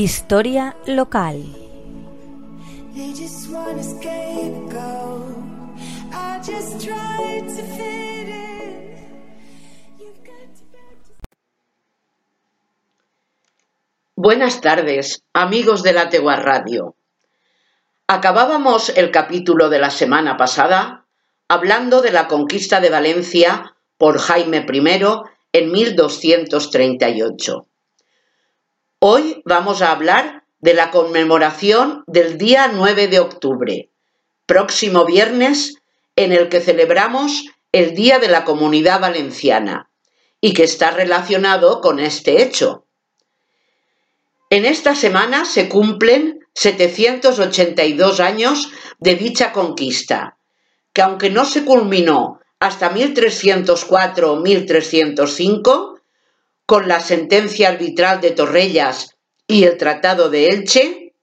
Historia local. Buenas tardes, amigos de la Tegua Radio. Acabábamos el capítulo de la semana pasada hablando de la conquista de Valencia por Jaime I en 1238. Hoy vamos a hablar de la conmemoración del día 9 de octubre, próximo viernes, en el que celebramos el Día de la Comunidad Valenciana y que está relacionado con este hecho. En esta semana se cumplen 782 años de dicha conquista, que aunque no se culminó hasta 1304 o 1305, con la sentencia arbitral de Torrellas y el Tratado de Elche,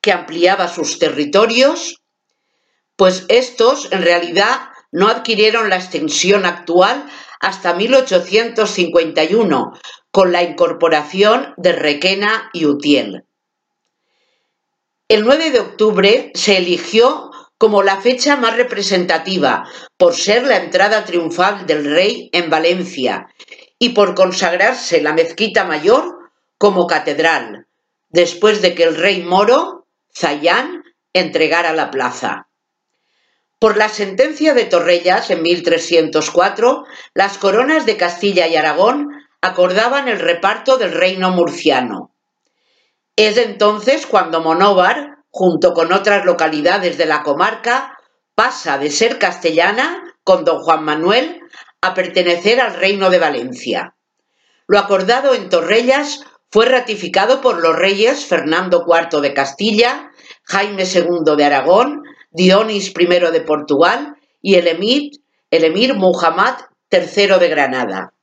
que ampliaba sus territorios, pues estos en realidad no adquirieron la extensión actual hasta 1851, con la incorporación de Requena y Utiel. El 9 de octubre se eligió como la fecha más representativa por ser la entrada triunfal del rey en Valencia y por consagrarse la mezquita mayor como catedral, después de que el rey moro, Zayán, entregara la plaza. Por la sentencia de Torrellas en 1304, las coronas de Castilla y Aragón acordaban el reparto del reino murciano. Es entonces cuando Monóvar junto con otras localidades de la comarca, pasa de ser castellana, con don Juan Manuel, a pertenecer al Reino de Valencia. Lo acordado en Torrellas fue ratificado por los reyes Fernando IV de Castilla, Jaime II de Aragón, Dionis I de Portugal y el emir, el emir Muhammad III de Granada.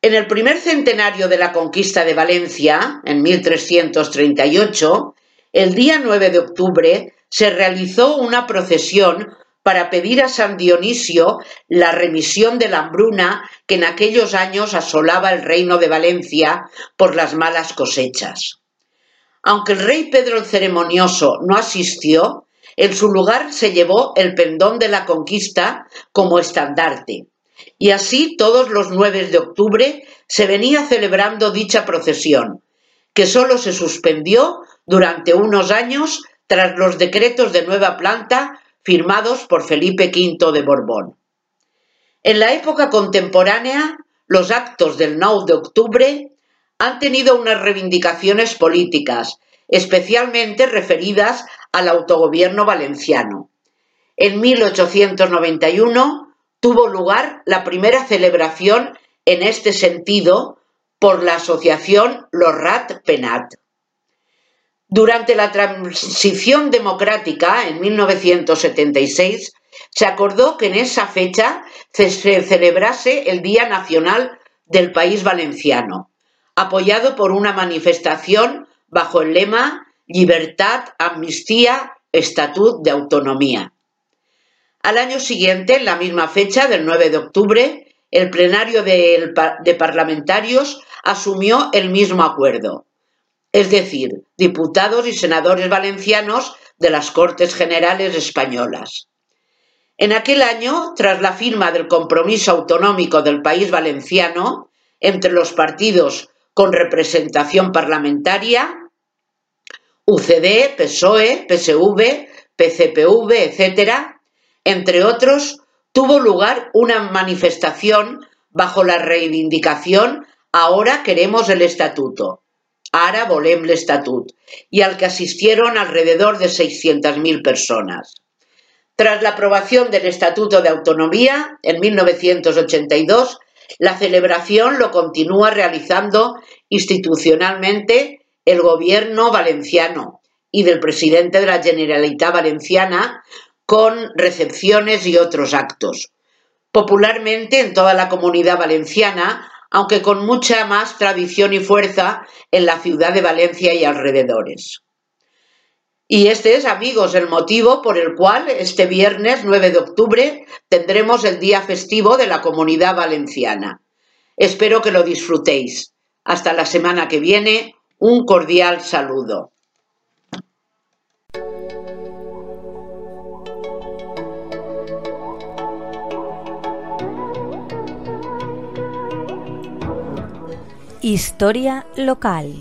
En el primer centenario de la conquista de Valencia, en 1338, el día 9 de octubre se realizó una procesión para pedir a San Dionisio la remisión de la hambruna que en aquellos años asolaba el reino de Valencia por las malas cosechas. Aunque el rey Pedro el Ceremonioso no asistió, en su lugar se llevó el pendón de la conquista como estandarte. Y así todos los 9 de octubre se venía celebrando dicha procesión, que sólo se suspendió durante unos años tras los decretos de nueva planta firmados por Felipe V de Borbón. En la época contemporánea, los actos del 9 de octubre han tenido unas reivindicaciones políticas, especialmente referidas al autogobierno valenciano. En 1891 tuvo lugar la primera celebración en este sentido por la asociación Lorrat Penat. Durante la transición democrática en 1976 se acordó que en esa fecha se celebrase el Día Nacional del País Valenciano, apoyado por una manifestación bajo el lema Libertad, Amnistía, Estatut de Autonomía. Al año siguiente, en la misma fecha del 9 de octubre, el plenario de, de parlamentarios asumió el mismo acuerdo es decir, diputados y senadores valencianos de las Cortes Generales españolas. En aquel año, tras la firma del compromiso autonómico del país valenciano entre los partidos con representación parlamentaria, UCD, PSOE, PSV, PCPV, etc., entre otros, tuvo lugar una manifestación bajo la reivindicación Ahora queremos el estatuto, Ara volem l'Estatut, y al que asistieron alrededor de 600.000 personas. Tras la aprobación del Estatuto de Autonomía en 1982, la celebración lo continúa realizando institucionalmente el gobierno valenciano y del presidente de la Generalitat Valenciana con recepciones y otros actos. Popularmente en toda la comunidad valenciana aunque con mucha más tradición y fuerza en la ciudad de Valencia y alrededores. Y este es, amigos, el motivo por el cual este viernes 9 de octubre tendremos el día festivo de la comunidad valenciana. Espero que lo disfrutéis. Hasta la semana que viene. Un cordial saludo. Historia local.